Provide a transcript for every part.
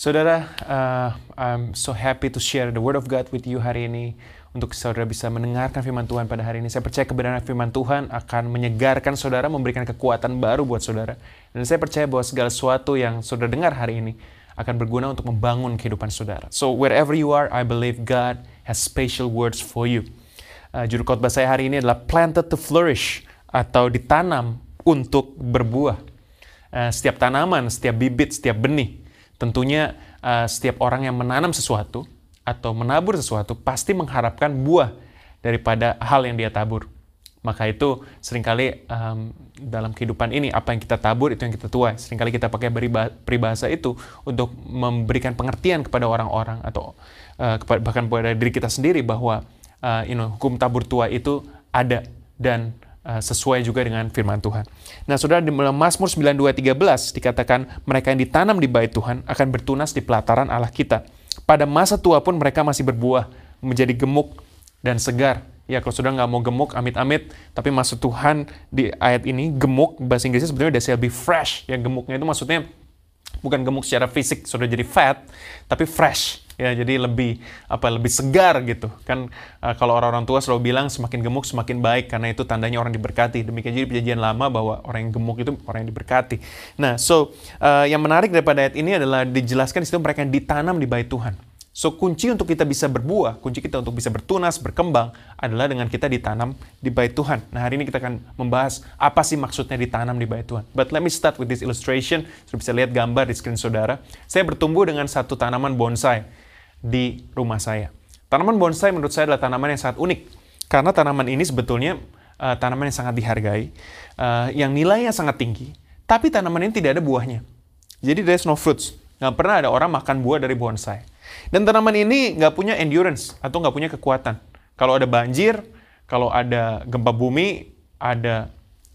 Saudara, uh, I'm so happy to share the word of God with you hari ini. Untuk saudara bisa mendengarkan firman Tuhan pada hari ini. Saya percaya kebenaran firman Tuhan akan menyegarkan saudara, memberikan kekuatan baru buat saudara. Dan saya percaya bahwa segala sesuatu yang saudara dengar hari ini akan berguna untuk membangun kehidupan saudara. So wherever you are, I believe God has special words for you. Uh, judul khotbah saya hari ini adalah planted to flourish atau ditanam untuk berbuah. Uh, setiap tanaman, setiap bibit, setiap benih, tentunya uh, setiap orang yang menanam sesuatu atau menabur sesuatu pasti mengharapkan buah daripada hal yang dia tabur. Maka itu sering kali um, dalam kehidupan ini apa yang kita tabur itu yang kita tuai. Seringkali kita pakai peribahasa itu untuk memberikan pengertian kepada orang-orang atau uh, bahkan kepada diri kita sendiri bahwa uh, you know, hukum tabur tuai itu ada dan uh, sesuai juga dengan firman Tuhan. Nah, Saudara di Mazmur 92:13 dikatakan mereka yang ditanam di bait Tuhan akan bertunas di pelataran Allah kita pada masa tua pun mereka masih berbuah, menjadi gemuk dan segar. Ya kalau sudah nggak mau gemuk, amit-amit, tapi maksud Tuhan di ayat ini gemuk, bahasa Inggrisnya sebenarnya shall be fresh. Ya gemuknya itu maksudnya bukan gemuk secara fisik, sudah jadi fat, tapi fresh ya jadi lebih apa lebih segar gitu kan uh, kalau orang-orang tua selalu bilang semakin gemuk semakin baik karena itu tandanya orang diberkati demikian jadi perjanjian lama bahwa orang yang gemuk itu orang yang diberkati nah so uh, yang menarik daripada ayat ini adalah dijelaskan di situ mereka yang ditanam di bait Tuhan So kunci untuk kita bisa berbuah, kunci kita untuk bisa bertunas, berkembang adalah dengan kita ditanam di bait Tuhan. Nah hari ini kita akan membahas apa sih maksudnya ditanam di bait Tuhan. But let me start with this illustration. Sudah bisa lihat gambar di screen saudara. Saya bertumbuh dengan satu tanaman bonsai di rumah saya. Tanaman bonsai menurut saya adalah tanaman yang sangat unik. Karena tanaman ini sebetulnya uh, tanaman yang sangat dihargai, uh, yang nilainya sangat tinggi, tapi tanaman ini tidak ada buahnya. Jadi there's no fruits. Nggak pernah ada orang makan buah dari bonsai. Dan tanaman ini nggak punya endurance atau nggak punya kekuatan. Kalau ada banjir, kalau ada gempa bumi, ada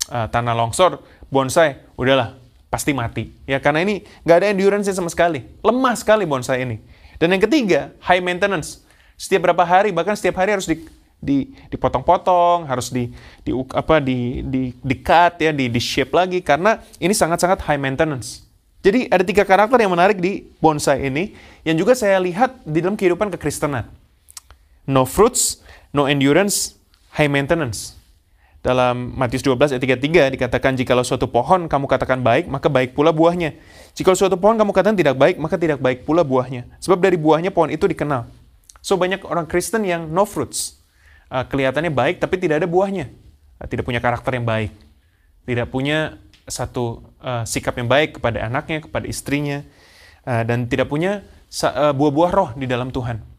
uh, tanah longsor, bonsai, udahlah pasti mati. Ya karena ini nggak ada endurance sama sekali. Lemah sekali bonsai ini. Dan yang ketiga, high maintenance. Setiap berapa hari, bahkan setiap hari harus di, di, dipotong-potong, harus di, di apa di di di cut ya, di, di shape lagi karena ini sangat-sangat high maintenance. Jadi ada tiga karakter yang menarik di bonsai ini yang juga saya lihat di dalam kehidupan kekristenan. No fruits, no endurance, high maintenance. Dalam Matius 12 ayat 33 dikatakan jikalau suatu pohon kamu katakan baik, maka baik pula buahnya. Jikalau suatu pohon kamu katakan tidak baik, maka tidak baik pula buahnya. Sebab dari buahnya pohon itu dikenal. So banyak orang Kristen yang no fruits. Uh, kelihatannya baik tapi tidak ada buahnya. Uh, tidak punya karakter yang baik. Tidak punya satu uh, sikap yang baik kepada anaknya, kepada istrinya. Uh, dan tidak punya buah-buah roh di dalam Tuhan.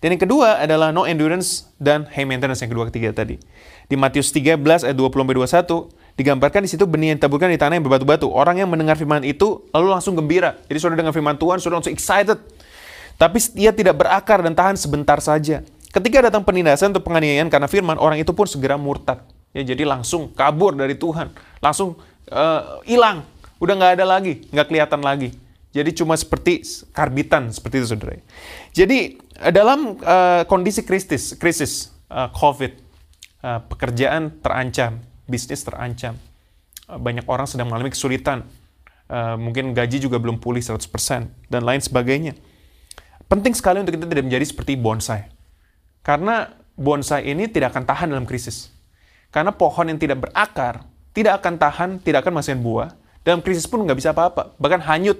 Dan yang kedua adalah no endurance dan high maintenance yang kedua ketiga tadi. Di Matius 13 ayat 20-21 digambarkan di situ benih yang ditaburkan di tanah yang berbatu-batu. Orang yang mendengar firman itu lalu langsung gembira. Jadi sudah dengar firman Tuhan, sudah langsung excited. Tapi ia tidak berakar dan tahan sebentar saja. Ketika datang penindasan untuk penganiayaan karena firman, orang itu pun segera murtad. Ya, jadi langsung kabur dari Tuhan. Langsung eh, hilang. Uh, udah nggak ada lagi, nggak kelihatan lagi. Jadi cuma seperti karbitan seperti itu saudara. Jadi dalam uh, kondisi krisis, krisis uh, COVID, uh, pekerjaan terancam, bisnis terancam, banyak orang sedang mengalami kesulitan, uh, mungkin gaji juga belum pulih 100% dan lain sebagainya. Penting sekali untuk kita tidak menjadi seperti bonsai. Karena bonsai ini tidak akan tahan dalam krisis. Karena pohon yang tidak berakar tidak akan tahan, tidak akan menghasilkan buah. Dalam krisis pun nggak bisa apa-apa, bahkan hanyut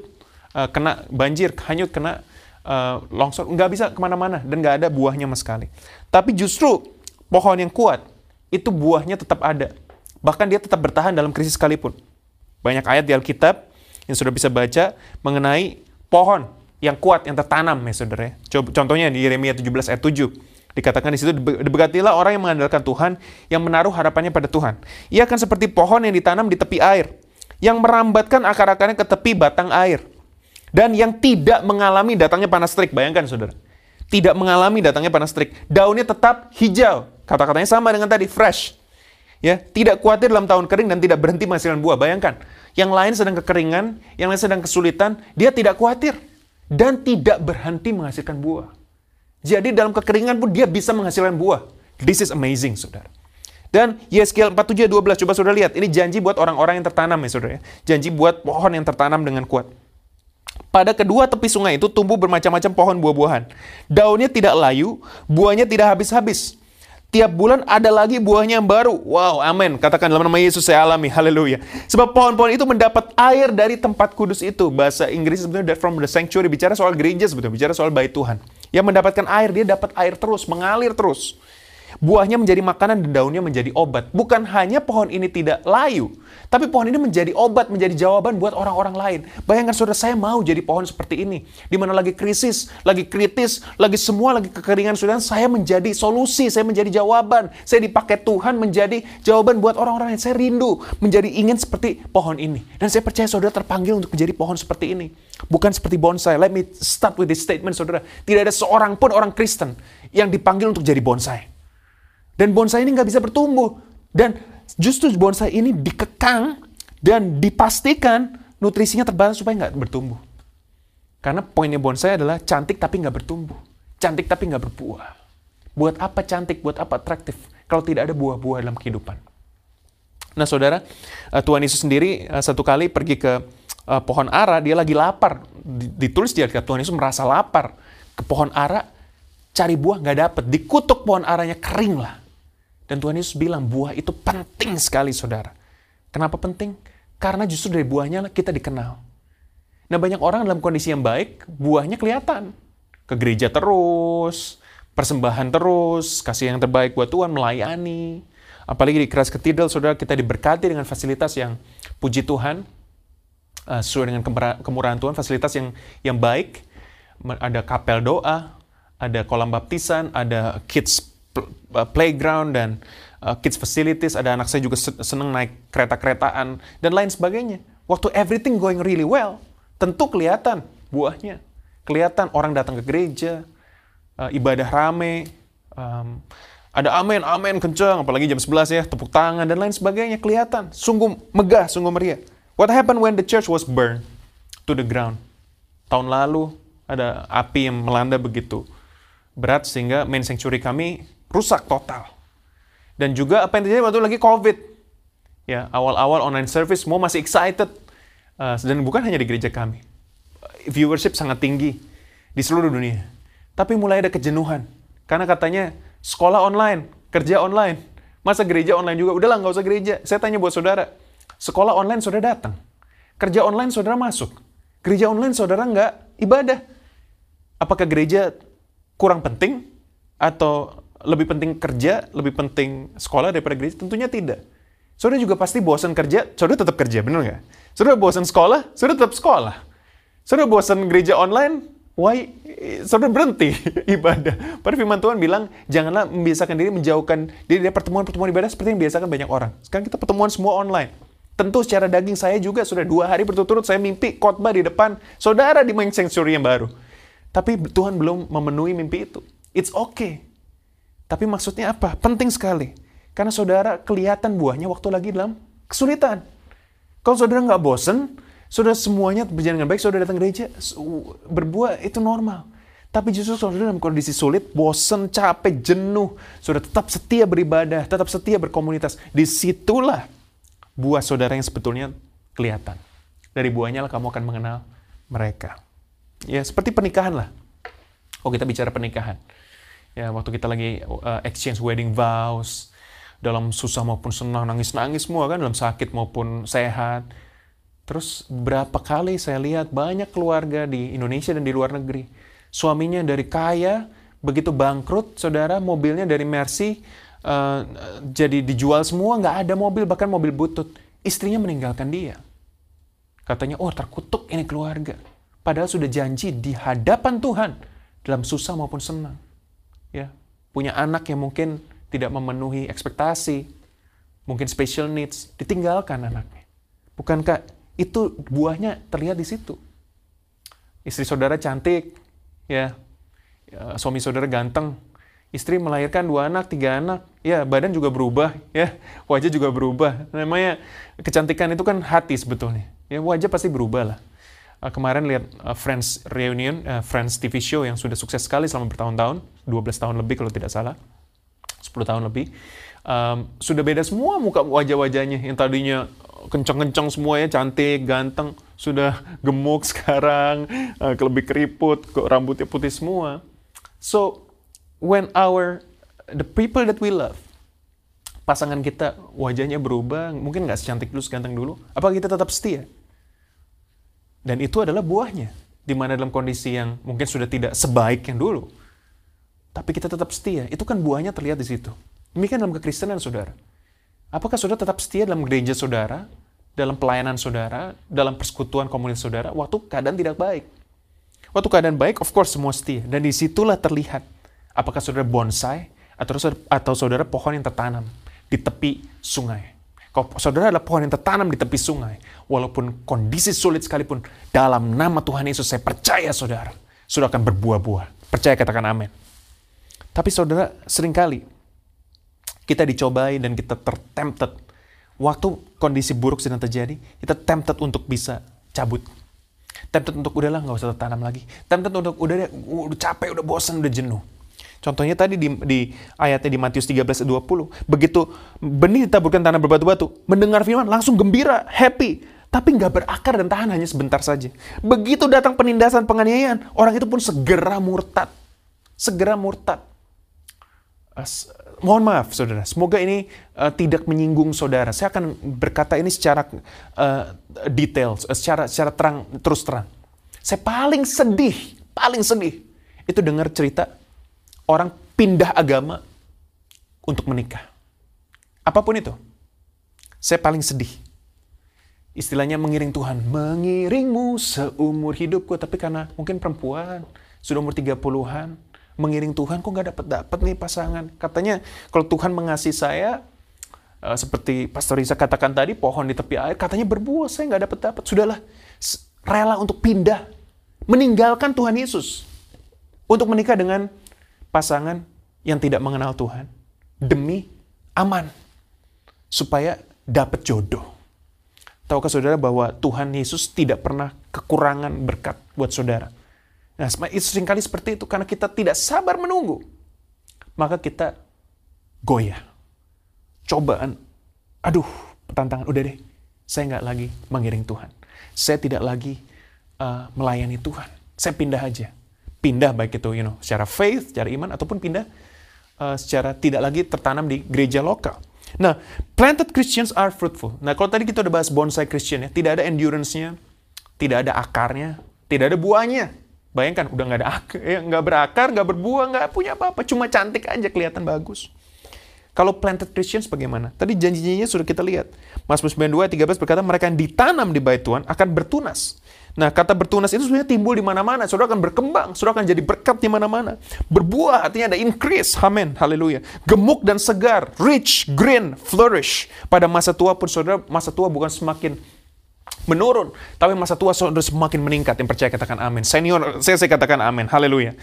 uh, kena banjir, hanyut, kena uh, longsor, nggak bisa ke mana-mana dan nggak ada buahnya sama sekali. Tapi justru pohon yang kuat itu buahnya tetap ada, bahkan dia tetap bertahan dalam krisis sekalipun. Banyak ayat di Alkitab yang sudah bisa baca mengenai pohon yang kuat yang tertanam ya saudara. Contohnya di Yeremia 17 ayat 7 dikatakan di situ diberkatilah orang yang mengandalkan Tuhan yang menaruh harapannya pada Tuhan. Ia akan seperti pohon yang ditanam di tepi air yang merambatkan akar-akarnya ke tepi batang air dan yang tidak mengalami datangnya panas terik. Bayangkan saudara. Tidak mengalami datangnya panas terik. Daunnya tetap hijau. Kata-katanya sama dengan tadi, fresh. Ya, tidak khawatir dalam tahun kering dan tidak berhenti menghasilkan buah. Bayangkan, yang lain sedang kekeringan, yang lain sedang kesulitan, dia tidak khawatir dan tidak berhenti menghasilkan buah. Jadi dalam kekeringan pun dia bisa menghasilkan buah. This is amazing, saudara. Dan Yeskiel 47 12 coba saudara lihat, ini janji buat orang-orang yang tertanam ya saudara ya. Janji buat pohon yang tertanam dengan kuat. Pada kedua tepi sungai itu tumbuh bermacam-macam pohon buah-buahan. Daunnya tidak layu, buahnya tidak habis-habis. Tiap bulan ada lagi buahnya yang baru. Wow, amin. Katakan dalam nama Yesus saya alami. Haleluya. Sebab pohon-pohon itu mendapat air dari tempat kudus itu. Bahasa Inggris sebenarnya from the sanctuary. Bicara soal gereja sebetulnya. Bicara soal bait Tuhan. Yang mendapatkan air, dia dapat air terus. Mengalir terus. Buahnya menjadi makanan dan daunnya menjadi obat. Bukan hanya pohon ini tidak layu, tapi pohon ini menjadi obat, menjadi jawaban buat orang-orang lain. Bayangkan saudara, saya mau jadi pohon seperti ini. Di mana lagi krisis, lagi kritis, lagi semua lagi kekeringan saudara, saya menjadi solusi, saya menjadi jawaban. Saya dipakai Tuhan menjadi jawaban buat orang-orang lain. Saya rindu menjadi ingin seperti pohon ini. Dan saya percaya saudara terpanggil untuk menjadi pohon seperti ini. Bukan seperti bonsai. Let me start with this statement saudara. Tidak ada seorang pun orang Kristen yang dipanggil untuk jadi bonsai. Dan bonsai ini nggak bisa bertumbuh. Dan justru bonsai ini dikekang dan dipastikan nutrisinya terbatas supaya nggak bertumbuh. Karena poinnya bonsai adalah cantik tapi nggak bertumbuh. Cantik tapi nggak berbuah. Buat apa cantik, buat apa atraktif kalau tidak ada buah-buah dalam kehidupan. Nah saudara, eh, Tuhan Yesus sendiri eh, satu kali pergi ke eh, pohon ara, dia lagi lapar. Ditulis di Alkitab, Tuhan Yesus merasa lapar. Ke pohon ara, cari buah nggak dapet. Dikutuk pohon aranya, kering lah. Dan Tuhan Yesus bilang buah itu penting sekali saudara. Kenapa penting? Karena justru dari buahnya kita dikenal. Nah banyak orang dalam kondisi yang baik, buahnya kelihatan. Ke gereja terus, persembahan terus, kasih yang terbaik buat Tuhan, melayani. Apalagi di Keras Cathedral, saudara, kita diberkati dengan fasilitas yang puji Tuhan, uh, sesuai dengan kemurahan Tuhan, fasilitas yang yang baik. Ada kapel doa, ada kolam baptisan, ada kids playground dan uh, kids facilities. Ada anak saya juga seneng naik kereta-keretaan dan lain sebagainya. Waktu everything going really well, tentu kelihatan buahnya. Kelihatan orang datang ke gereja, uh, ibadah rame, um, ada amin, amin kencang, apalagi jam 11 ya, tepuk tangan dan lain sebagainya. Kelihatan, sungguh megah, sungguh meriah. What happened when the church was burned to the ground? Tahun lalu ada api yang melanda begitu berat sehingga main sanctuary kami rusak total. Dan juga apa yang terjadi waktu lagi COVID. Ya, awal-awal online service semua masih excited. Uh, dan bukan hanya di gereja kami. Viewership sangat tinggi di seluruh dunia. Tapi mulai ada kejenuhan. Karena katanya sekolah online, kerja online. Masa gereja online juga? Udahlah nggak usah gereja. Saya tanya buat saudara. Sekolah online saudara datang. Kerja online saudara masuk. Gereja online saudara nggak ibadah. Apakah gereja kurang penting? Atau lebih penting kerja, lebih penting sekolah daripada gereja? Tentunya tidak. Saudara juga pasti bosan kerja, saudara tetap kerja, benar nggak? Saudara bosan sekolah, saudara tetap sekolah. Saudara bosan gereja online, why? Saudara berhenti ibadah. Pada firman Tuhan bilang, janganlah membiasakan diri menjauhkan diri dari pertemuan-pertemuan ibadah seperti yang biasakan banyak orang. Sekarang kita pertemuan semua online. Tentu secara daging saya juga sudah dua hari berturut-turut saya mimpi khotbah di depan saudara di main sanctuary yang baru. Tapi Tuhan belum memenuhi mimpi itu. It's okay. Tapi maksudnya apa? Penting sekali. Karena saudara kelihatan buahnya waktu lagi dalam kesulitan. Kalau saudara nggak bosen, saudara semuanya berjalan dengan baik, saudara datang gereja, berbuah itu normal. Tapi justru saudara dalam kondisi sulit, bosen, capek, jenuh, saudara tetap setia beribadah, tetap setia berkomunitas. Di situlah buah saudara yang sebetulnya kelihatan. Dari buahnya lah kamu akan mengenal mereka. Ya, seperti pernikahan lah. Oh, kita bicara pernikahan ya waktu kita lagi uh, exchange wedding vows dalam susah maupun senang nangis-nangis semua kan dalam sakit maupun sehat. Terus berapa kali saya lihat banyak keluarga di Indonesia dan di luar negeri. Suaminya dari kaya begitu bangkrut saudara mobilnya dari Mercy uh, jadi dijual semua nggak ada mobil bahkan mobil butut. Istrinya meninggalkan dia. Katanya oh terkutuk ini keluarga. Padahal sudah janji di hadapan Tuhan dalam susah maupun senang ya punya anak yang mungkin tidak memenuhi ekspektasi, mungkin special needs, ditinggalkan anaknya. Bukankah itu buahnya terlihat di situ? Istri saudara cantik, ya, ya suami saudara ganteng, istri melahirkan dua anak, tiga anak, ya badan juga berubah, ya wajah juga berubah. Namanya kecantikan itu kan hati sebetulnya. Ya wajah pasti berubah lah. Uh, kemarin lihat uh, Friends Reunion, uh, Friends TV show yang sudah sukses sekali selama bertahun-tahun, 12 tahun lebih kalau tidak salah, 10 tahun lebih. Um, sudah beda semua muka wajah-wajahnya yang tadinya kencang-kencang semuanya, cantik, ganteng, sudah gemuk sekarang, uh, lebih keriput, rambutnya putih semua. So, when our, the people that we love, pasangan kita wajahnya berubah, mungkin nggak secantik dulu, seganteng dulu, apa kita tetap setia? Dan itu adalah buahnya. Di mana dalam kondisi yang mungkin sudah tidak sebaik yang dulu. Tapi kita tetap setia. Itu kan buahnya terlihat di situ. Demikian dalam kekristenan, saudara. Apakah saudara tetap setia dalam gereja saudara, dalam pelayanan saudara, dalam persekutuan komunitas saudara, waktu keadaan tidak baik? Waktu keadaan baik, of course semua setia. Dan di situlah terlihat apakah saudara bonsai atau saudara, atau saudara pohon yang tertanam di tepi sungai. Saudara adalah pohon yang tertanam di tepi sungai, walaupun kondisi sulit sekalipun, dalam nama Tuhan Yesus saya percaya saudara, sudah akan berbuah-buah. Percaya katakan amin. Tapi saudara, sering kali kita dicobai dan kita tertempted. Waktu kondisi buruk sedang terjadi, kita tempted untuk bisa cabut. Tempted untuk udahlah nggak usah tertanam lagi. Tempted untuk udah udah capek, udah bosan, udah jenuh. Contohnya tadi di, di ayatnya di Matius 13 20. Begitu benih ditaburkan tanah berbatu-batu, mendengar firman langsung gembira, happy. Tapi nggak berakar dan tahan hanya sebentar saja. Begitu datang penindasan penganiayaan, orang itu pun segera murtad. Segera murtad mohon maaf saudara, semoga ini uh, tidak menyinggung saudara. Saya akan berkata ini secara uh, detail, secara secara terang terus terang. Saya paling sedih, paling sedih itu dengar cerita orang pindah agama untuk menikah. Apa pun itu. Saya paling sedih. Istilahnya mengiring Tuhan. Mengiringmu seumur hidupku. Tapi karena mungkin perempuan, sudah umur 30-an, mengiring Tuhan kok nggak dapat dapat nih pasangan katanya kalau Tuhan mengasihi saya uh, seperti Pastor Risa katakan tadi pohon di tepi air katanya berbuah saya nggak dapat dapat sudahlah rela untuk pindah meninggalkan Tuhan Yesus untuk menikah dengan pasangan yang tidak mengenal Tuhan demi aman supaya dapat jodoh Tahukah saudara bahwa Tuhan Yesus tidak pernah kekurangan berkat buat saudara? Nah, sering kali seperti itu karena kita tidak sabar menunggu. Maka kita goyah. Cobaan. Aduh, tantangan. Udah deh, saya nggak lagi mengiring Tuhan. Saya tidak lagi uh, melayani Tuhan. Saya pindah aja. Pindah baik itu, you know, secara faith, secara iman, ataupun pindah uh, secara tidak lagi tertanam di gereja lokal. Nah, planted Christians are fruitful. Nah, kalau tadi kita udah bahas bonsai Christian ya, tidak ada endurance-nya, tidak ada akarnya, tidak ada buahnya. Bayangkan, udah nggak ada akar, ya, nggak berakar, nggak berbuah, nggak punya apa-apa, cuma cantik aja kelihatan bagus. Kalau planted Christians bagaimana? Tadi janjinya sudah kita lihat. Mazmur 92 13 berkata mereka yang ditanam di bait Tuhan akan bertunas. Nah, kata bertunas itu sebenarnya timbul di mana-mana. Saudara akan berkembang, saudara akan jadi berkat di mana-mana. Berbuah artinya ada increase. Amin. Haleluya. Gemuk dan segar, rich, green, flourish. Pada masa tua pun saudara, masa tua bukan semakin menurun, tapi masa tua saudara semakin meningkat. Yang percaya katakan amin. Senior, saya, saya katakan amin. Haleluya.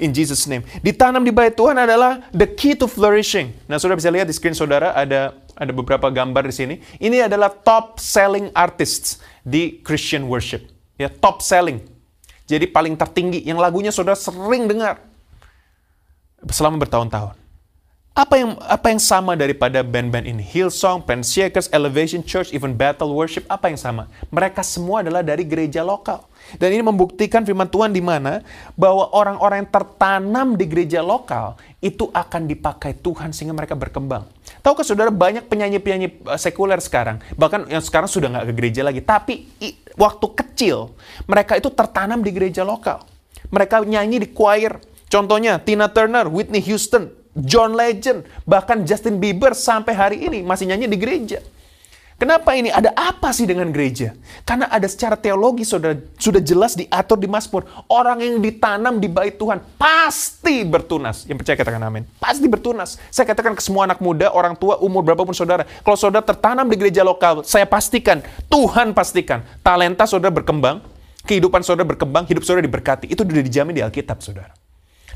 In Jesus name. Ditanam di bait Tuhan adalah the key to flourishing. Nah, saudara bisa lihat di screen saudara ada ada beberapa gambar di sini. Ini adalah top selling artists di Christian worship. Ya, top selling. Jadi paling tertinggi yang lagunya saudara sering dengar selama bertahun-tahun. Apa yang apa yang sama daripada band-band ini? Hillsong, Shakers, Elevation Church, even Battle Worship, apa yang sama? Mereka semua adalah dari gereja lokal. Dan ini membuktikan firman Tuhan di mana bahwa orang-orang yang tertanam di gereja lokal itu akan dipakai Tuhan sehingga mereka berkembang. Tahukah saudara banyak penyanyi-penyanyi eh, sekuler sekarang, bahkan yang sekarang sudah nggak ke gereja lagi, tapi waktu kecil mereka itu tertanam di gereja lokal. Mereka nyanyi di choir. Contohnya Tina Turner, Whitney Houston, John Legend, bahkan Justin Bieber sampai hari ini masih nyanyi di gereja. Kenapa ini? Ada apa sih dengan gereja? Karena ada secara teologi sudah sudah jelas diatur di Mazmur. Orang yang ditanam di bait Tuhan pasti bertunas. Yang percaya katakan amin. Pasti bertunas. Saya katakan ke semua anak muda, orang tua, umur berapapun saudara. Kalau saudara tertanam di gereja lokal, saya pastikan, Tuhan pastikan, talenta saudara berkembang, kehidupan saudara berkembang, hidup saudara diberkati. Itu sudah dijamin di Alkitab, saudara.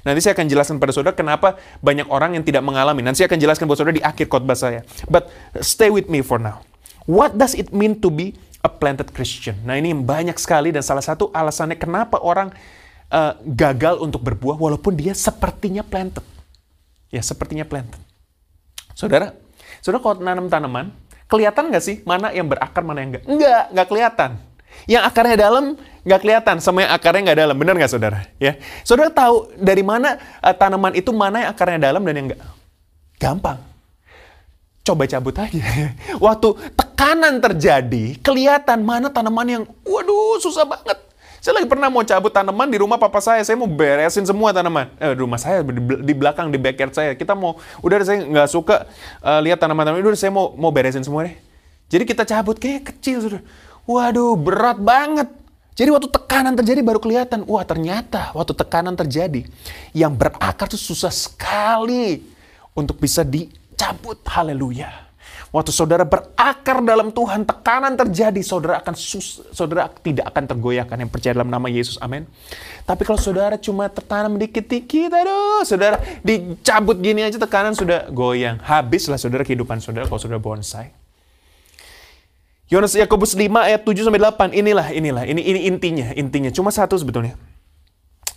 Nanti saya akan jelaskan pada saudara kenapa banyak orang yang tidak mengalami. Nanti saya akan jelaskan buat saudara di akhir khotbah saya. But stay with me for now. What does it mean to be a planted Christian? Nah ini banyak sekali dan salah satu alasannya kenapa orang uh, gagal untuk berbuah walaupun dia sepertinya planted. Ya sepertinya planted. Saudara, saudara kalau nanam tanaman, Kelihatan nggak sih mana yang berakar, mana yang nggak? Nggak, nggak kelihatan. Yang akarnya dalam nggak kelihatan sama yang akarnya nggak dalam. Benar nggak saudara? Ya, saudara tahu dari mana uh, tanaman itu mana yang akarnya dalam dan yang nggak? Gampang. Coba cabut aja. Waktu tekanan terjadi, kelihatan mana tanaman yang, waduh susah banget. Saya lagi pernah mau cabut tanaman di rumah papa saya, saya mau beresin semua tanaman. Eh, rumah saya di, belakang di backyard saya. Kita mau, udah saya nggak suka uh, lihat tanaman-tanaman, udah saya mau mau beresin semua deh. Jadi kita cabut kayak kecil, sudah. Waduh, berat banget. Jadi waktu tekanan terjadi baru kelihatan, wah ternyata waktu tekanan terjadi yang berakar tuh susah sekali untuk bisa dicabut. Haleluya. Waktu saudara berakar dalam Tuhan, tekanan terjadi, saudara akan sus, saudara tidak akan tergoyahkan yang percaya dalam nama Yesus. Amin. Tapi kalau saudara cuma tertanam dikit-dikit, aduh, saudara dicabut gini aja tekanan sudah goyang. Habislah saudara kehidupan saudara kalau saudara bonsai. Yohanes Yakobus 5 ayat 7 sampai 8. Inilah, inilah, ini ini intinya, intinya. Cuma satu sebetulnya.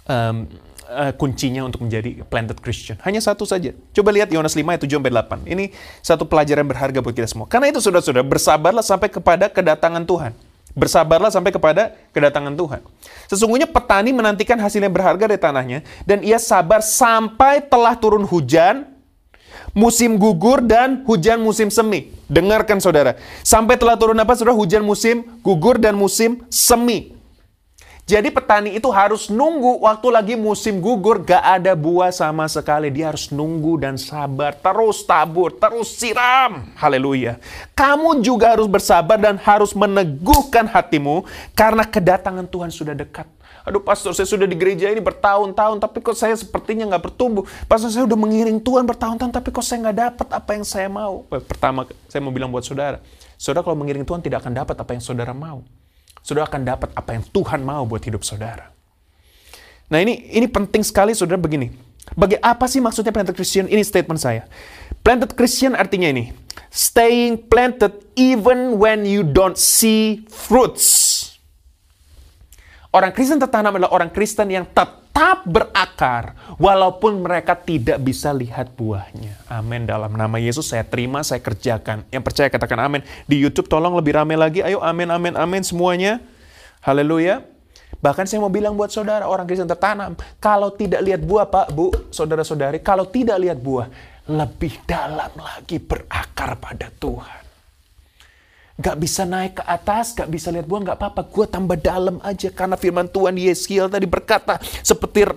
Um, uh, kuncinya untuk menjadi planted Christian. Hanya satu saja. Coba lihat Yohanes 5 ayat 7 sampai 8. Ini satu pelajaran berharga buat kita semua. Karena itu saudara-saudara, bersabarlah sampai kepada kedatangan Tuhan. Bersabarlah sampai kepada kedatangan Tuhan. Sesungguhnya petani menantikan hasilnya berharga dari tanahnya dan ia sabar sampai telah turun hujan, musim gugur dan hujan musim semi. Dengarkan saudara. Sampai telah turun apa saudara? Hujan musim gugur dan musim semi. Jadi petani itu harus nunggu waktu lagi musim gugur gak ada buah sama sekali. Dia harus nunggu dan sabar, terus tabur, terus siram. Haleluya. Kamu juga harus bersabar dan harus meneguhkan hatimu karena kedatangan Tuhan sudah dekat. Aduh pastor saya sudah di gereja ini bertahun-tahun tapi kok saya sepertinya nggak bertumbuh. Pastor saya udah mengiring Tuhan bertahun-tahun tapi kok saya nggak dapat apa yang saya mau. Pertama saya mau bilang buat saudara. Saudara kalau mengiring Tuhan tidak akan dapat apa yang saudara mau saudara akan dapat apa yang Tuhan mau buat hidup saudara. Nah ini ini penting sekali saudara begini. Bagi apa sih maksudnya planted Christian? Ini statement saya. Planted Christian artinya ini. Staying planted even when you don't see fruits. Orang Kristen tertanam adalah orang Kristen yang tetap berakar walaupun mereka tidak bisa lihat buahnya. Amin. Dalam nama Yesus saya terima, saya kerjakan. Yang percaya katakan amin. Di YouTube tolong lebih ramai lagi. Ayo amin, amin, amin semuanya. Haleluya. Bahkan saya mau bilang buat saudara, orang Kristen tertanam. Kalau tidak lihat buah Pak, Bu, saudara-saudari, kalau tidak lihat buah, lebih dalam lagi berakar pada Tuhan. Gak bisa naik ke atas, gak bisa lihat buah, gak apa-apa. Gue tambah dalam aja. Karena firman Tuhan Yeskiel tadi berkata, seperti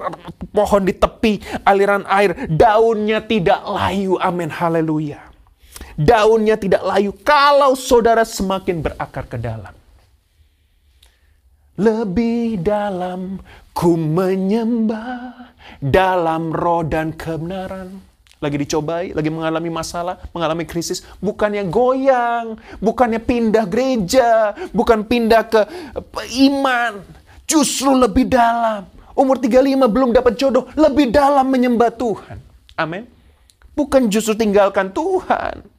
pohon di tepi aliran air, daunnya tidak layu. Amin, haleluya. Daunnya tidak layu kalau saudara semakin berakar ke dalam. Lebih dalam ku menyembah dalam roh dan kebenaran lagi dicobai, lagi mengalami masalah, mengalami krisis, bukannya goyang, bukannya pindah gereja, bukan pindah ke iman, justru lebih dalam. Umur 35 belum dapat jodoh, lebih dalam menyembah Tuhan. Amin. Bukan justru tinggalkan Tuhan.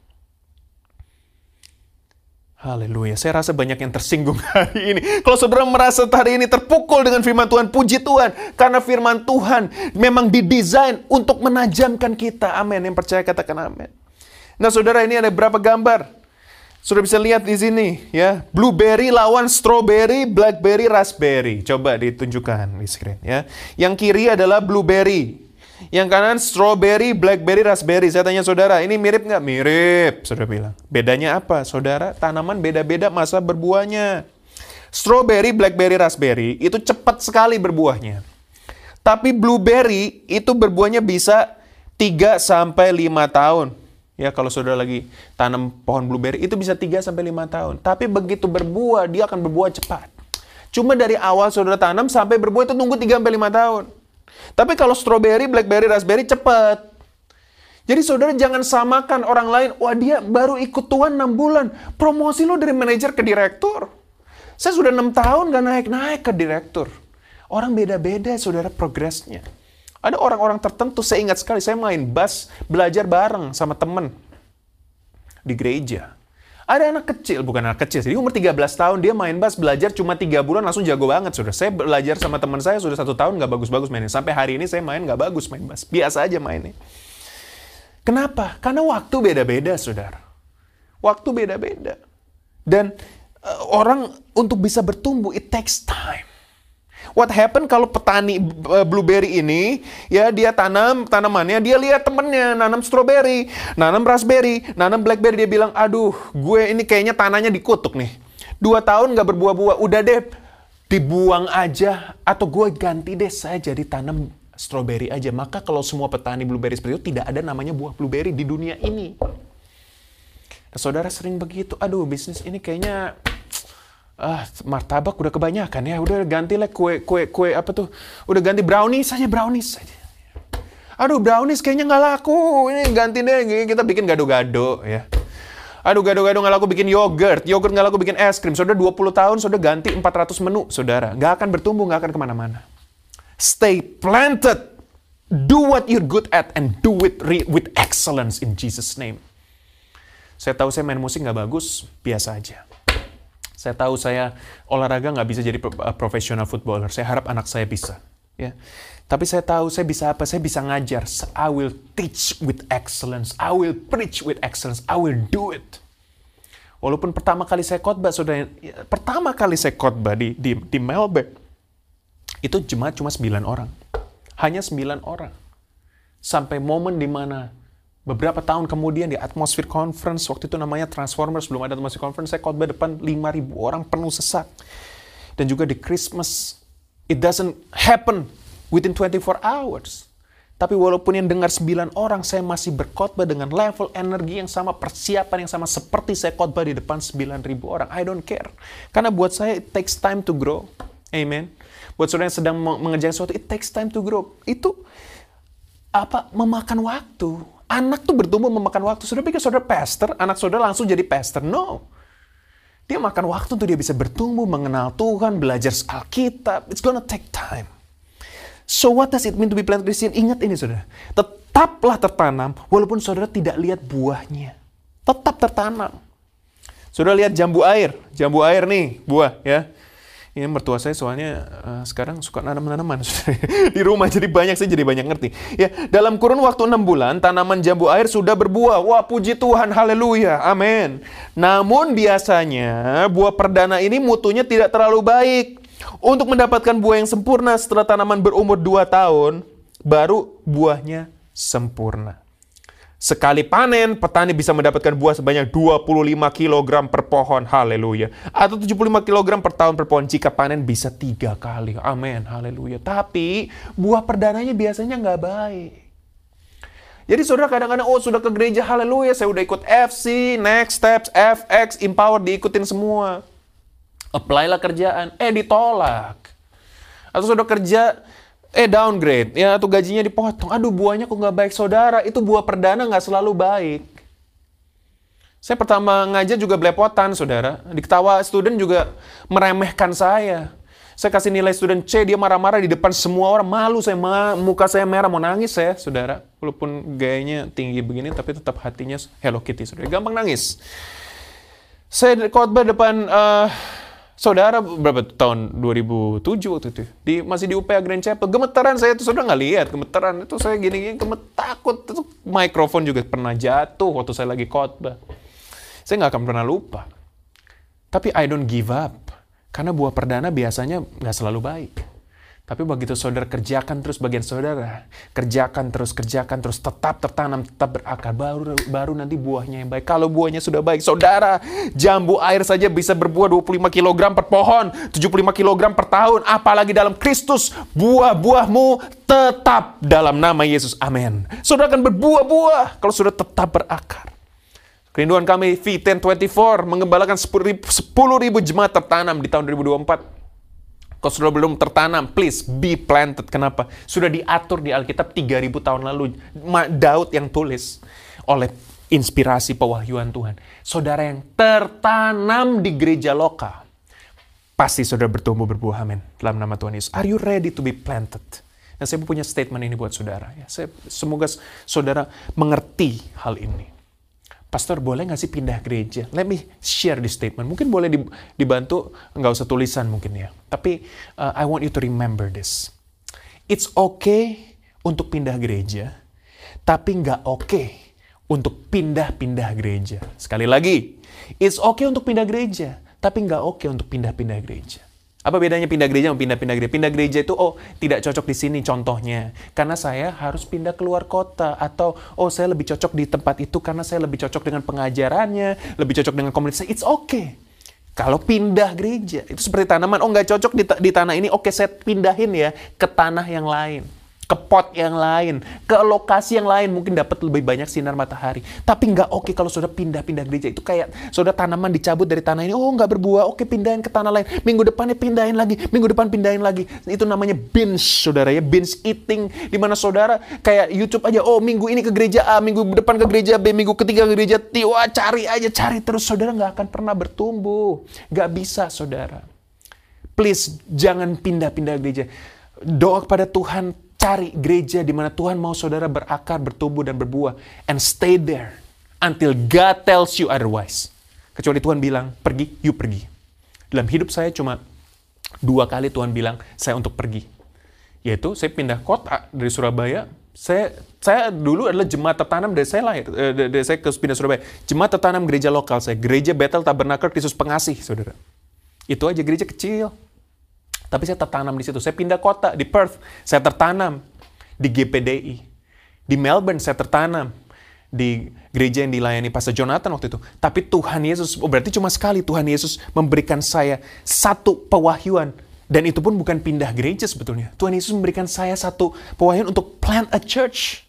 Haleluya. Saya rasa banyak yang tersinggung hari ini. Kalau saudara merasa hari ini terpukul dengan firman Tuhan, puji Tuhan. Karena firman Tuhan memang didesain untuk menajamkan kita. Amin. Yang percaya katakan amin. Nah saudara ini ada berapa gambar? Sudah bisa lihat di sini ya. Blueberry lawan strawberry, blackberry, raspberry. Coba ditunjukkan di screen ya. Yang kiri adalah blueberry. Yang kanan strawberry, blackberry, raspberry. Saya tanya saudara, ini mirip nggak? Mirip, saudara bilang. Bedanya apa? Saudara, tanaman beda-beda masa berbuahnya. Strawberry, blackberry, raspberry itu cepat sekali berbuahnya. Tapi blueberry itu berbuahnya bisa 3 sampai 5 tahun. Ya, kalau saudara lagi tanam pohon blueberry itu bisa 3 sampai 5 tahun. Tapi begitu berbuah, dia akan berbuah cepat. Cuma dari awal saudara tanam sampai berbuah itu tunggu 3 sampai 5 tahun. Tapi kalau strawberry, blackberry, raspberry cepat. Jadi saudara jangan samakan orang lain, wah dia baru ikut Tuhan 6 bulan. Promosi lo dari manajer ke direktur. Saya sudah 6 tahun gak naik-naik ke direktur. Orang beda-beda saudara progresnya. Ada orang-orang tertentu, saya ingat sekali, saya main bass, belajar bareng sama temen di gereja. Ada anak kecil, bukan anak kecil, jadi umur 13 tahun dia main bass, belajar cuma 3 bulan langsung jago banget sudah. Saya belajar sama teman saya sudah satu tahun nggak bagus-bagus mainnya. Sampai hari ini saya main nggak bagus main bass, biasa aja mainnya. Kenapa? Karena waktu beda-beda, saudara. Waktu beda-beda. Dan uh, orang untuk bisa bertumbuh, it takes time. What happen kalau petani uh, blueberry ini ya dia tanam tanamannya, dia lihat temennya nanam strawberry, nanam raspberry, nanam blackberry, dia bilang, aduh, gue ini kayaknya tanahnya dikutuk nih. Dua tahun nggak berbuah-buah, udah deh dibuang aja atau gue ganti deh saya jadi tanam strawberry aja. Maka kalau semua petani blueberry seperti itu tidak ada namanya buah blueberry di dunia ini. Saudara sering begitu, aduh bisnis ini kayaknya ah martabak udah kebanyakan ya. Udah ganti lah kue kue kue apa tuh? Udah ganti brownies saja brownies saja aduh brownies kayaknya nggak laku. Ini ganti deh kita bikin gado-gado ya. Aduh gado-gado nggak laku bikin yogurt. Yogurt nggak laku bikin es krim. Saudara 20 tahun saudara ganti 400 menu saudara. Nggak akan bertumbuh nggak akan ke mana-mana. Stay planted. Do what you're good at and do it with excellence in Jesus name. Saya tahu saya main musik nggak bagus biasa aja saya tahu saya olahraga nggak bisa jadi uh, profesional footballer. Saya harap anak saya bisa. Ya. Tapi saya tahu saya bisa apa? Saya bisa ngajar. I will teach with excellence. I will preach with excellence. I will do it. Walaupun pertama kali saya khotbah, saudara, ya, pertama kali saya khotbah di, di, di Melbourne, itu jemaat cuma 9 orang. Hanya 9 orang. Sampai momen di mana Beberapa tahun kemudian di Atmosphere Conference, waktu itu namanya Transformers, belum ada Atmosphere Conference, saya khotbah depan 5.000 orang penuh sesak. Dan juga di Christmas, it doesn't happen within 24 hours. Tapi walaupun yang dengar 9 orang, saya masih berkhotbah dengan level energi yang sama, persiapan yang sama seperti saya khotbah di depan 9.000 orang. I don't care. Karena buat saya, it takes time to grow. Amen. Buat saudara yang sedang mengejar sesuatu, it takes time to grow. Itu apa memakan waktu Anak tuh bertumbuh memakan waktu. Saudara pikir saudara pastor, anak saudara langsung jadi pastor. No. Dia makan waktu untuk dia bisa bertumbuh, mengenal Tuhan, belajar Alkitab. It's gonna take time. So what does it mean to be planted Christian? Ingat ini saudara. Tetaplah tertanam walaupun saudara tidak lihat buahnya. Tetap tertanam. Saudara lihat jambu air. Jambu air nih, buah ya. Ini mertua saya soalnya uh, sekarang suka nanam tanaman di rumah jadi banyak saya jadi banyak ngerti. Ya, dalam kurun waktu enam bulan tanaman jambu air sudah berbuah. Wah, puji Tuhan, haleluya, amin. Namun biasanya buah perdana ini mutunya tidak terlalu baik. Untuk mendapatkan buah yang sempurna setelah tanaman berumur dua tahun, baru buahnya sempurna. Sekali panen, petani bisa mendapatkan buah sebanyak 25 kg per pohon. Haleluya. Atau 75 kg per tahun per pohon jika panen bisa tiga kali. Amin. Haleluya. Tapi buah perdananya biasanya nggak baik. Jadi saudara kadang-kadang, oh sudah ke gereja, haleluya, saya udah ikut FC, Next Steps, FX, Empower, diikutin semua. Apply lah kerjaan, eh ditolak. Atau sudah kerja, eh downgrade, ya atau gajinya dipotong. Aduh buahnya kok nggak baik saudara, itu buah perdana nggak selalu baik. Saya pertama ngajar juga belepotan saudara, diketawa student juga meremehkan saya. Saya kasih nilai student C, dia marah-marah di depan semua orang, malu saya, ma muka saya merah, mau nangis saya, saudara. Walaupun gayanya tinggi begini, tapi tetap hatinya Hello Kitty, saudara. Gampang nangis. Saya khotbah depan uh, Saudara berapa tahun? 2007 waktu itu? Di masih di UPA Grand Chapel. Gemeteran saya tuh saudara nggak lihat. Gemeteran itu saya gini-gini gemet takut. Itu mikrofon juga pernah jatuh waktu saya lagi khotbah. Saya nggak akan pernah lupa. Tapi I don't give up. Karena buah perdana biasanya nggak selalu baik tapi begitu saudara kerjakan terus bagian saudara, kerjakan terus, kerjakan terus, tetap tertanam, tetap berakar, baru baru nanti buahnya yang baik. Kalau buahnya sudah baik, saudara, jambu air saja bisa berbuah 25 kg per pohon, 75 kg per tahun, apalagi dalam Kristus, buah-buahmu tetap dalam nama Yesus. Amin. Saudara akan berbuah-buah kalau sudah tetap berakar. Kerinduan kami V1024 mengembalakan 10 ribu jemaat tertanam di tahun 2024 kalau sudah belum tertanam, please be planted. Kenapa? Sudah diatur di Alkitab 3000 tahun lalu. Daud yang tulis oleh inspirasi pewahyuan Tuhan. Saudara yang tertanam di gereja lokal. Pasti saudara bertumbuh berbuah, amin. Dalam nama Tuhan Yesus. Are you ready to be planted? Dan saya punya statement ini buat saudara. Ya, saya, semoga saudara mengerti hal ini. Pastor boleh nggak sih pindah gereja? Let me share this statement. Mungkin boleh dibantu, nggak usah tulisan mungkin ya. Tapi uh, I want you to remember this. It's okay untuk pindah gereja, tapi nggak okay untuk pindah-pindah gereja. Sekali lagi, it's okay untuk pindah gereja, tapi nggak oke okay untuk pindah-pindah gereja. Apa bedanya pindah gereja sama pindah-pindah gereja? Pindah gereja itu, oh tidak cocok di sini contohnya. Karena saya harus pindah keluar kota. Atau, oh saya lebih cocok di tempat itu karena saya lebih cocok dengan pengajarannya, lebih cocok dengan komunitas. It's okay. Kalau pindah gereja, itu seperti tanaman. Oh nggak cocok di, di tanah ini, oke saya pindahin ya ke tanah yang lain ke pot yang lain, ke lokasi yang lain, mungkin dapat lebih banyak sinar matahari. Tapi nggak oke kalau sudah pindah-pindah gereja. Itu kayak sudah tanaman dicabut dari tanah ini, oh nggak berbuah, oke pindahin ke tanah lain. Minggu depannya pindahin lagi, minggu depan pindahin lagi. Itu namanya binge, saudara ya, binge eating. Di mana saudara kayak YouTube aja, oh minggu ini ke gereja A, minggu depan ke gereja B, minggu ketiga ke gereja T, wah cari aja, cari terus. Saudara nggak akan pernah bertumbuh. Nggak bisa, saudara. Please, jangan pindah-pindah gereja. Doa kepada Tuhan, Cari gereja di mana Tuhan mau saudara berakar, bertumbuh, dan berbuah. And stay there until God tells you otherwise. Kecuali Tuhan bilang, pergi, you pergi. Dalam hidup saya cuma dua kali Tuhan bilang, saya untuk pergi. Yaitu saya pindah kota dari Surabaya, saya saya dulu adalah jemaat tertanam dari saya lahir, eh, dari saya ke pindah Surabaya. Jemaat tertanam gereja lokal saya, gereja Bethel Tabernacle Kristus Pengasih, saudara. Itu aja gereja kecil. Tapi saya tertanam di situ. Saya pindah kota di Perth, saya tertanam di GPDI. Di Melbourne saya tertanam di gereja yang dilayani Pastor Jonathan waktu itu. Tapi Tuhan Yesus, oh berarti cuma sekali Tuhan Yesus memberikan saya satu pewahyuan. Dan itu pun bukan pindah gereja sebetulnya. Tuhan Yesus memberikan saya satu pewahyuan untuk plant a church.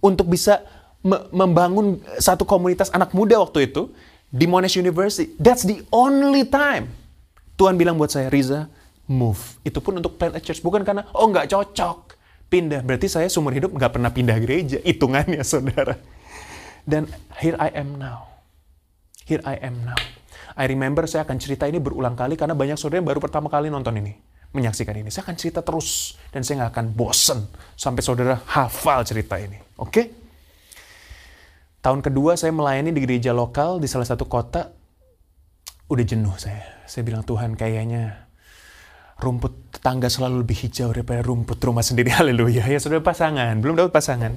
Untuk bisa me membangun satu komunitas anak muda waktu itu di Monash University. That's the only time. Tuhan bilang buat saya, Riza, move. Itu pun untuk plant a church. Bukan karena, oh nggak cocok. Pindah. Berarti saya seumur hidup nggak pernah pindah gereja. Hitungannya, saudara. Dan here I am now. Here I am now. I remember saya akan cerita ini berulang kali karena banyak saudara yang baru pertama kali nonton ini. Menyaksikan ini. Saya akan cerita terus. Dan saya nggak akan bosen sampai saudara hafal cerita ini. Oke? Okay? Tahun kedua saya melayani di gereja lokal di salah satu kota. Udah jenuh saya. Saya bilang, Tuhan kayaknya rumput tetangga selalu lebih hijau daripada rumput rumah sendiri. Haleluya. Ya sudah pasangan, belum dapat pasangan.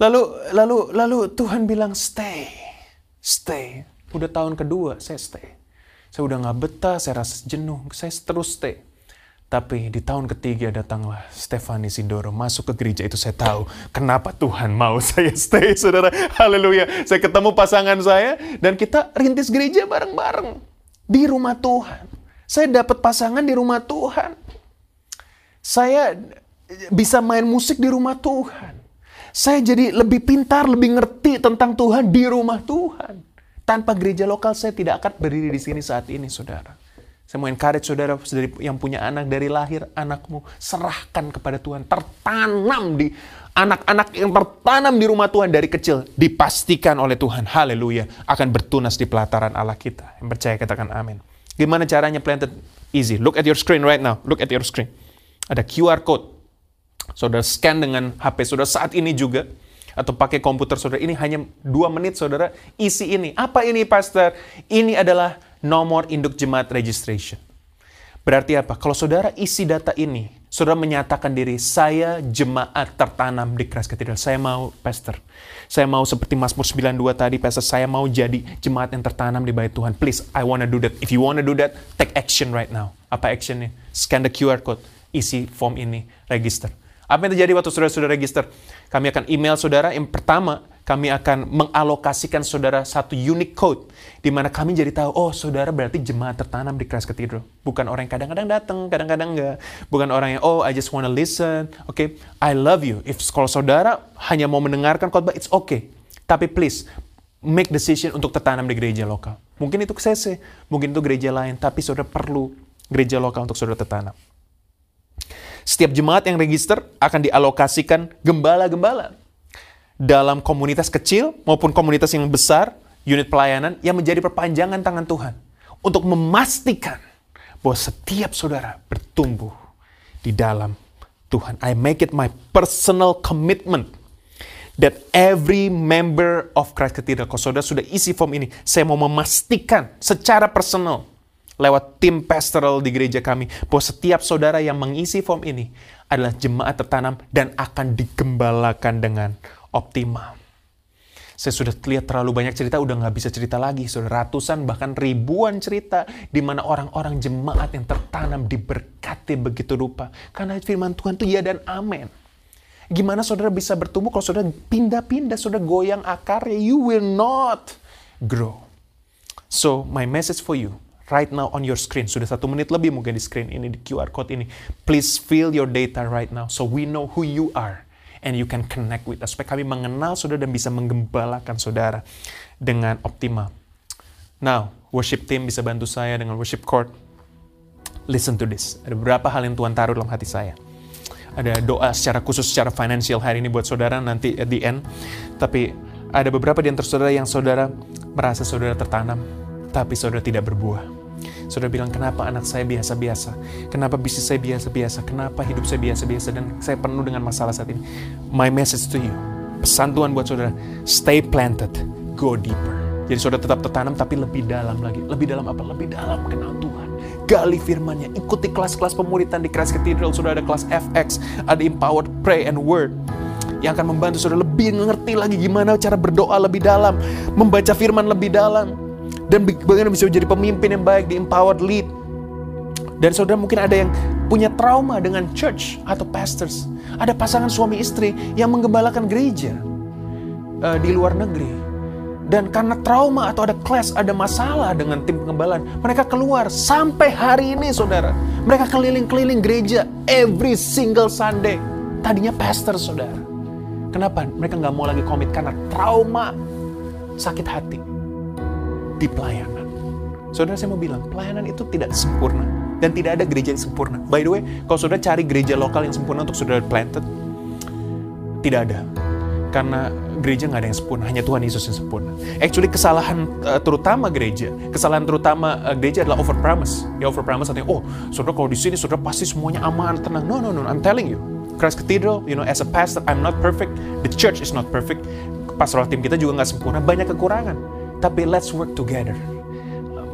Lalu lalu lalu Tuhan bilang stay. Stay. Udah tahun kedua saya stay. Saya udah nggak betah, saya rasa jenuh, saya terus stay. Tapi di tahun ketiga datanglah Stefani Sindoro masuk ke gereja itu saya tahu kenapa Tuhan mau saya stay saudara. Haleluya. Saya ketemu pasangan saya dan kita rintis gereja bareng-bareng di rumah Tuhan. Saya dapat pasangan di rumah Tuhan. Saya bisa main musik di rumah Tuhan. Saya jadi lebih pintar, lebih ngerti tentang Tuhan di rumah Tuhan. Tanpa gereja lokal saya tidak akan berdiri di sini saat ini, saudara. Saya mau encourage saudara yang punya anak dari lahir, anakmu serahkan kepada Tuhan. Tertanam di anak-anak yang tertanam di rumah Tuhan dari kecil. Dipastikan oleh Tuhan, haleluya, akan bertunas di pelataran Allah kita. Yang percaya katakan amin. Gimana caranya planted? Easy. Look at your screen right now. Look at your screen. Ada QR code. Saudara scan dengan HP saudara saat ini juga. Atau pakai komputer saudara. Ini hanya dua menit saudara isi ini. Apa ini pastor? Ini adalah nomor induk jemaat registration. Berarti apa? Kalau saudara isi data ini, saudara menyatakan diri, saya jemaat tertanam di Christ Cathedral. Saya mau pastor. Saya mau seperti Mazmur 92 tadi, Pastor, saya mau jadi jemaat yang tertanam di bait Tuhan. Please, I wanna do that. If you wanna do that, take action right now. Apa actionnya? Scan the QR code, isi form ini, register. Apa yang terjadi waktu saudara sudah register? Kami akan email saudara. Yang pertama, kami akan mengalokasikan saudara satu unique code di mana kami jadi tahu oh saudara berarti jemaat tertanam di Christ Cathedral. Bukan orang yang kadang-kadang datang kadang-kadang enggak. Bukan orang yang oh I just wanna listen oke okay? I love you. If kalau saudara hanya mau mendengarkan khotbah it's okay. Tapi please make decision untuk tertanam di gereja lokal. Mungkin itu CC mungkin itu gereja lain tapi saudara perlu gereja lokal untuk saudara tertanam. Setiap jemaat yang register akan dialokasikan gembala-gembala dalam komunitas kecil maupun komunitas yang besar, unit pelayanan yang menjadi perpanjangan tangan Tuhan untuk memastikan bahwa setiap saudara bertumbuh di dalam Tuhan. I make it my personal commitment that every member of Christ Cathedral, kalau saudara sudah isi form ini, saya mau memastikan secara personal lewat tim pastoral di gereja kami bahwa setiap saudara yang mengisi form ini adalah jemaat tertanam dan akan digembalakan dengan optimal. Saya sudah lihat terlalu banyak cerita, udah nggak bisa cerita lagi. Sudah ratusan, bahkan ribuan cerita di mana orang-orang jemaat yang tertanam diberkati begitu rupa. Karena firman Tuhan itu ya dan amin. Gimana saudara bisa bertumbuh kalau saudara pindah-pindah, saudara goyang akarnya, you will not grow. So, my message for you, right now on your screen, sudah satu menit lebih mungkin di screen ini, di QR code ini. Please fill your data right now so we know who you are and you can connect with us. Supaya kami mengenal saudara dan bisa menggembalakan saudara dengan optimal. Now, worship team bisa bantu saya dengan worship chord. Listen to this. Ada beberapa hal yang Tuhan taruh dalam hati saya. Ada doa secara khusus, secara financial hari ini buat saudara nanti at the end. Tapi ada beberapa di antara saudara yang saudara merasa saudara tertanam, tapi saudara tidak berbuah Saudara bilang, kenapa anak saya biasa-biasa? Kenapa bisnis saya biasa-biasa? Kenapa hidup saya biasa-biasa? Dan saya penuh dengan masalah saat ini. My message to you, pesan Tuhan buat saudara, stay planted, go deeper. Jadi saudara tetap tertanam tapi lebih dalam lagi. Lebih dalam apa? Lebih dalam kenal Tuhan. Gali firmannya. Ikuti kelas-kelas pemuritan di Christ Cathedral. Sudah ada kelas FX, ada Empowered Pray and Word yang akan membantu saudara lebih mengerti lagi gimana cara berdoa lebih dalam, membaca firman lebih dalam, dan bagaimana bisa menjadi pemimpin yang baik di empowered lead. Dan saudara mungkin ada yang punya trauma dengan church atau pastors. Ada pasangan suami istri yang menggembalakan gereja uh, di luar negeri. Dan karena trauma atau ada clash, ada masalah dengan tim pengembalaan, mereka keluar sampai hari ini saudara. Mereka keliling-keliling gereja every single Sunday. Tadinya pastor saudara. Kenapa? Mereka nggak mau lagi komit karena trauma, sakit hati di pelayanan. Saudara saya mau bilang, pelayanan itu tidak sempurna. Dan tidak ada gereja yang sempurna. By the way, kalau saudara cari gereja lokal yang sempurna untuk saudara planted, tidak ada. Karena gereja nggak ada yang sempurna, hanya Tuhan Yesus yang sempurna. Actually kesalahan uh, terutama gereja, kesalahan terutama uh, gereja adalah over promise. Ya over promise artinya, oh saudara kalau di sini saudara pasti semuanya aman, tenang. No, no, no, I'm telling you. Christ Cathedral, you know, as a pastor, I'm not perfect. The church is not perfect. Pastoral tim kita juga nggak sempurna, banyak kekurangan. Tapi let's work together.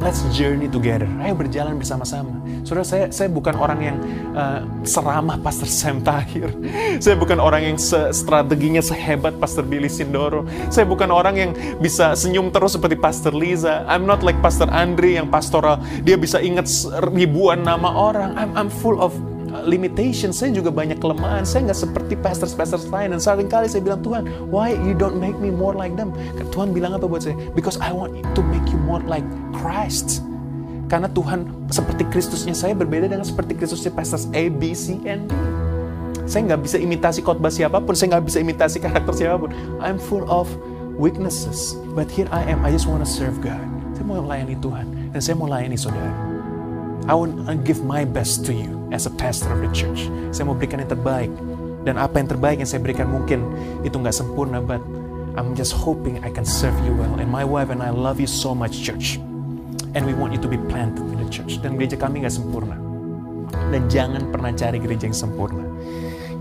Let's journey together. Ayo berjalan bersama-sama. Saudara, saya saya bukan orang yang uh, seramah Pastor Sam Tahir. Saya bukan orang yang se strateginya sehebat Pastor Billy Sindoro. Saya bukan orang yang bisa senyum terus seperti Pastor Liza. I'm not like Pastor Andre yang pastoral. Dia bisa ingat ribuan nama orang. I'm, I'm full of limitation, saya juga banyak kelemahan. Saya nggak seperti pastors-pastors lain. Dan sering kali saya bilang, Tuhan, why you don't make me more like them? Tuhan bilang apa buat saya? Because I want to make you more like Christ. Karena Tuhan seperti Kristusnya saya berbeda dengan seperti Kristusnya pastors A, B, C, and D. Saya nggak bisa imitasi khotbah siapa pun, saya nggak bisa imitasi karakter siapa pun. I'm full of weaknesses, but here I am. I just want to serve God. Saya mau melayani Tuhan dan saya mau layani saudara. I want to give my best to you as a pastor of the church. Saya mau berikan yang terbaik. Dan apa yang terbaik yang saya berikan mungkin itu nggak sempurna, but I'm just hoping I can serve you well. And my wife and I love you so much, church. And we want you to be planted in the church. Dan gereja kami nggak sempurna. Dan jangan pernah cari gereja yang sempurna.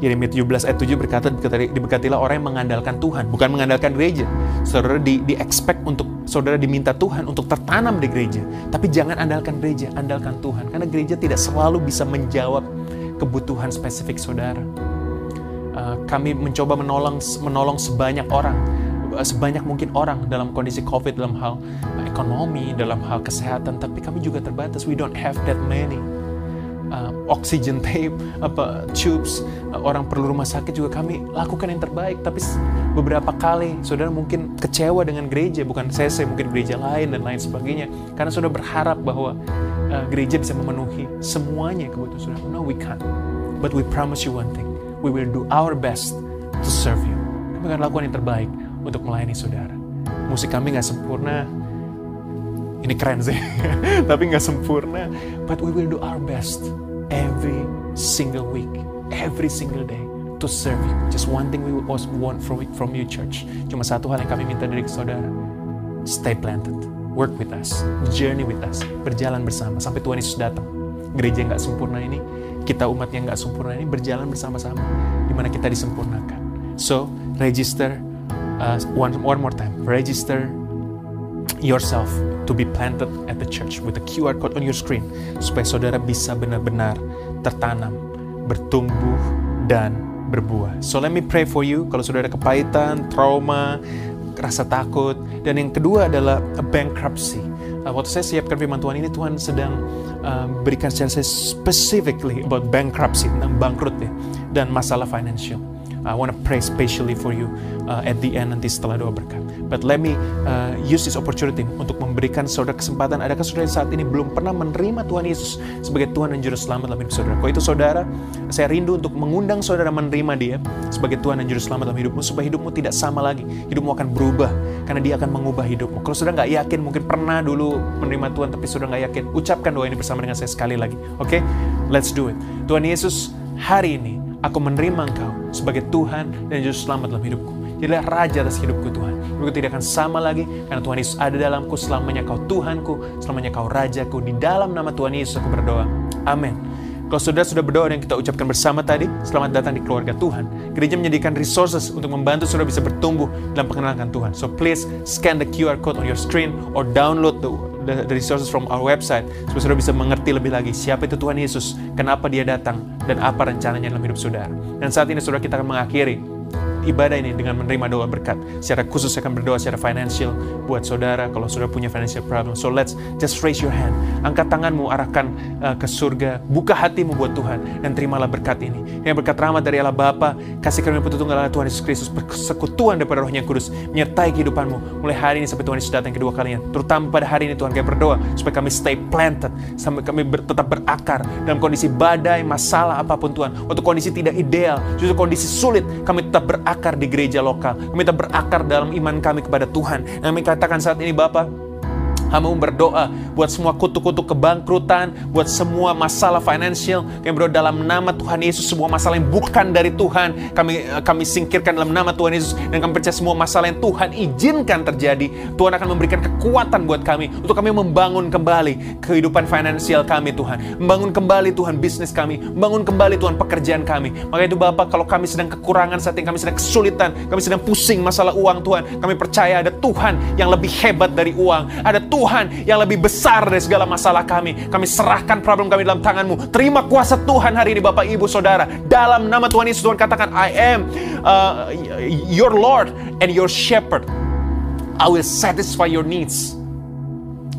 Yeremia 17 ayat 7 berkata, diberkatilah orang yang mengandalkan Tuhan, bukan mengandalkan gereja. Saudara di, di expect untuk saudara diminta Tuhan untuk tertanam di gereja. Tapi jangan andalkan gereja, andalkan Tuhan. Karena gereja tidak selalu bisa menjawab kebutuhan spesifik saudara. Uh, kami mencoba menolong menolong sebanyak orang, sebanyak mungkin orang dalam kondisi COVID, dalam hal ekonomi, dalam hal kesehatan. Tapi kami juga terbatas. We don't have that many uh, oxygen tape, apa tubes, uh, orang perlu rumah sakit juga kami lakukan yang terbaik. Tapi beberapa kali saudara mungkin kecewa dengan gereja, bukan saya mungkin gereja lain dan lain sebagainya, karena saudara berharap bahwa uh, gereja bisa memenuhi semuanya kebutuhan saudara. No, we can't. But we promise you one thing, we will do our best to serve you. Kami akan lakukan yang terbaik untuk melayani saudara. Musik kami nggak sempurna, ini keren sih, tapi nggak sempurna. But we will do our best every single week, every single day to serve you. Just one thing we want from, from you, church. Cuma satu hal yang kami minta dari saudara. Stay planted. Work with us. Journey with us. Berjalan bersama sampai Tuhan Yesus datang. Gereja yang nggak sempurna ini, kita umat yang nggak sempurna ini berjalan bersama-sama. Di mana kita disempurnakan. So, register uh, one, one more time. Register yourself to be planted at the church with the QR code on your screen supaya saudara bisa benar-benar tertanam, bertumbuh dan berbuah. So let me pray for you kalau saudara kepahitan, trauma, rasa takut. Dan yang kedua adalah bankruptcy. Uh, waktu saya siapkan firman Tuhan ini, Tuhan sedang uh, berikan secara specifically about bankruptcy, tentang bangkrut ya, dan masalah financial. I want to pray specially for you uh, at the end nanti setelah doa berkat. But let me uh, use this opportunity untuk memberikan saudara kesempatan. Adakah saudara saat ini belum pernah menerima Tuhan Yesus sebagai Tuhan dan Juru Selamat dalam hidup saudara? Kalau itu saudara, saya rindu untuk mengundang saudara menerima dia sebagai Tuhan dan Juru Selamat dalam hidupmu supaya hidupmu tidak sama lagi. Hidupmu akan berubah karena dia akan mengubah hidupmu. Kalau saudara nggak yakin, mungkin pernah dulu menerima Tuhan tapi saudara nggak yakin, ucapkan doa ini bersama dengan saya sekali lagi. Oke, okay? let's do it. Tuhan Yesus, hari ini Aku menerima Engkau sebagai Tuhan dan Juru Selamat dalam hidupku. Jadilah Raja atas hidupku Tuhan. Hidupku tidak akan sama lagi karena Tuhan Yesus ada dalamku selamanya Kau Tuhanku, selamanya Kau Rajaku. Di dalam nama Tuhan Yesus aku berdoa. Amin. Kalau saudara sudah berdoa yang kita ucapkan bersama tadi, selamat datang di keluarga Tuhan. Gereja menyediakan resources untuk membantu saudara bisa bertumbuh dalam pengenalan Tuhan. So please scan the QR code on your screen or download the the, the resources from our website supaya saudara bisa mengerti lebih lagi siapa itu Tuhan Yesus, kenapa dia datang, dan apa rencananya dalam hidup saudara. Dan saat ini saudara kita akan mengakhiri ibadah ini dengan menerima doa berkat. Secara khusus saya akan berdoa secara financial buat saudara kalau saudara punya financial problem. So let's just raise your hand. Angkat tanganmu arahkan uh, ke surga. Buka hatimu buat Tuhan dan terimalah berkat ini. Yang berkat rahmat dari Allah Bapa, kasih karunia tunggal Allah Tuhan Yesus Kristus, persekutuan daripada Rohnya Kudus menyertai kehidupanmu mulai hari ini sampai Tuhan Yesus datang kedua kalinya. Terutama pada hari ini Tuhan kami berdoa supaya kami stay planted, sampai kami ber, tetap berakar dalam kondisi badai, masalah apa pun Tuhan. Waktu kondisi tidak ideal, justru kondisi sulit, kami tetap berakar berakar di gereja lokal. Kami minta berakar dalam iman kami kepada Tuhan. Kami katakan saat ini Bapak, Hamba berdoa buat semua kutuk-kutuk kebangkrutan, buat semua masalah financial. Kami berdoa dalam nama Tuhan Yesus, semua masalah yang bukan dari Tuhan, kami kami singkirkan dalam nama Tuhan Yesus. Dan kami percaya semua masalah yang Tuhan izinkan terjadi, Tuhan akan memberikan kekuatan buat kami, untuk kami membangun kembali kehidupan finansial kami Tuhan. Membangun kembali Tuhan bisnis kami, membangun kembali Tuhan pekerjaan kami. Maka itu Bapak, kalau kami sedang kekurangan saat ini, kami sedang kesulitan, kami sedang pusing masalah uang Tuhan, kami percaya ada Tuhan yang lebih hebat dari uang. Ada Tuhan Tuhan yang lebih besar dari segala masalah kami. Kami serahkan problem kami dalam tanganmu. Terima kuasa Tuhan hari ini Bapak Ibu Saudara. Dalam nama Tuhan Yesus Tuhan katakan, I am uh, your Lord and your shepherd. I will satisfy your needs.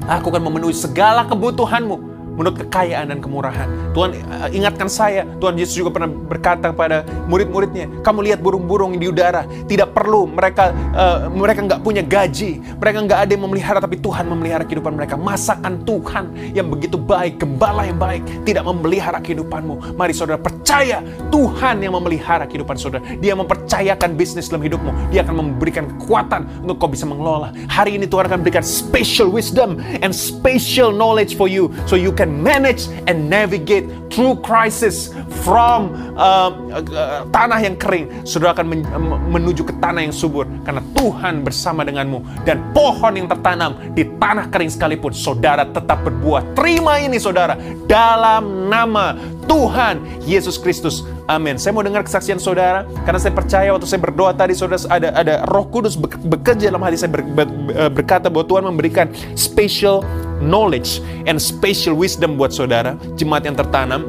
Aku akan memenuhi segala kebutuhanmu menurut kekayaan dan kemurahan. Tuhan uh, ingatkan saya, Tuhan Yesus juga pernah berkata kepada murid-muridnya, kamu lihat burung-burung di udara, tidak perlu mereka uh, mereka nggak punya gaji, mereka nggak ada yang memelihara, tapi Tuhan memelihara kehidupan mereka. Masakan Tuhan yang begitu baik, gembala yang baik, tidak memelihara kehidupanmu. Mari saudara percaya Tuhan yang memelihara kehidupan saudara. Dia mempercayakan bisnis dalam hidupmu. Dia akan memberikan kekuatan untuk kau bisa mengelola. Hari ini Tuhan akan berikan special wisdom and special knowledge for you, so you can can manage and navigate through crisis from uh, uh, tanah yang kering. Saudara akan men menuju ke tanah yang subur karena Tuhan bersama denganmu dan pohon yang tertanam di tanah kering sekalipun saudara tetap berbuah. Terima ini saudara dalam nama Tuhan Yesus Kristus. Amin. Saya mau dengar kesaksian saudara karena saya percaya waktu saya berdoa tadi saudara ada ada Roh Kudus bekerja dalam hati saya ber, ber, berkata bahwa Tuhan memberikan special knowledge and special wisdom buat saudara, jemaat yang tertanam,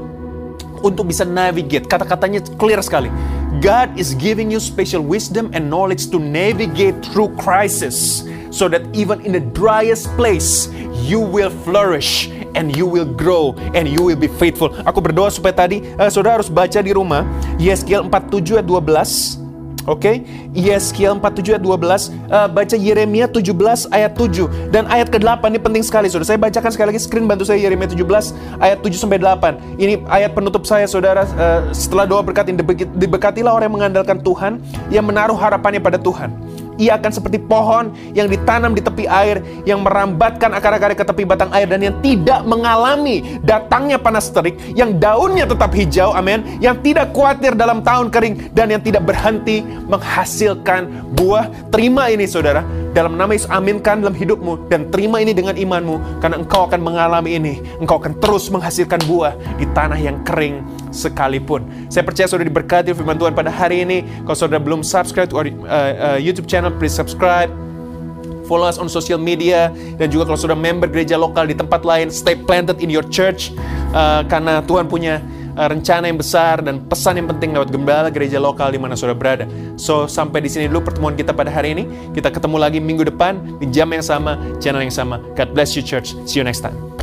untuk bisa navigate. Kata-katanya clear sekali. God is giving you special wisdom and knowledge to navigate through crisis so that even in the driest place you will flourish and you will grow and you will be faithful. Aku berdoa supaya tadi uh, saudara harus baca di rumah Yeskiel 47 ayat 12 Oke, okay? Yeskiel 47 ayat 12, uh, baca Yeremia 17 ayat 7 dan ayat ke-8 ini penting sekali Saudara. Saya bacakan sekali lagi screen bantu saya Yeremia 17 ayat 7 sampai 8. Ini ayat penutup saya Saudara uh, setelah doa berkat ini orang yang mengandalkan Tuhan, yang menaruh harapannya pada Tuhan. Ia akan seperti pohon yang ditanam di tepi air, yang merambatkan akar-akarnya ke tepi batang air, dan yang tidak mengalami datangnya panas terik, yang daunnya tetap hijau, amin, yang tidak khawatir dalam tahun kering, dan yang tidak berhenti menghasilkan buah. Terima ini saudara, dalam nama Yesus aminkan dalam hidupmu, dan terima ini dengan imanmu, karena engkau akan mengalami ini. Engkau akan terus menghasilkan buah di tanah yang kering sekalipun. Saya percaya saudara diberkati firman Tuhan pada hari ini. Kalau saudara belum subscribe to our, uh, uh, YouTube channel, please subscribe. Follow us on social media dan juga kalau sudah member gereja lokal di tempat lain, stay planted in your church uh, karena Tuhan punya uh, rencana yang besar dan pesan yang penting lewat gembala gereja lokal di mana saudara berada. So, sampai di sini dulu pertemuan kita pada hari ini. Kita ketemu lagi minggu depan di jam yang sama, channel yang sama. God bless you church. See you next time.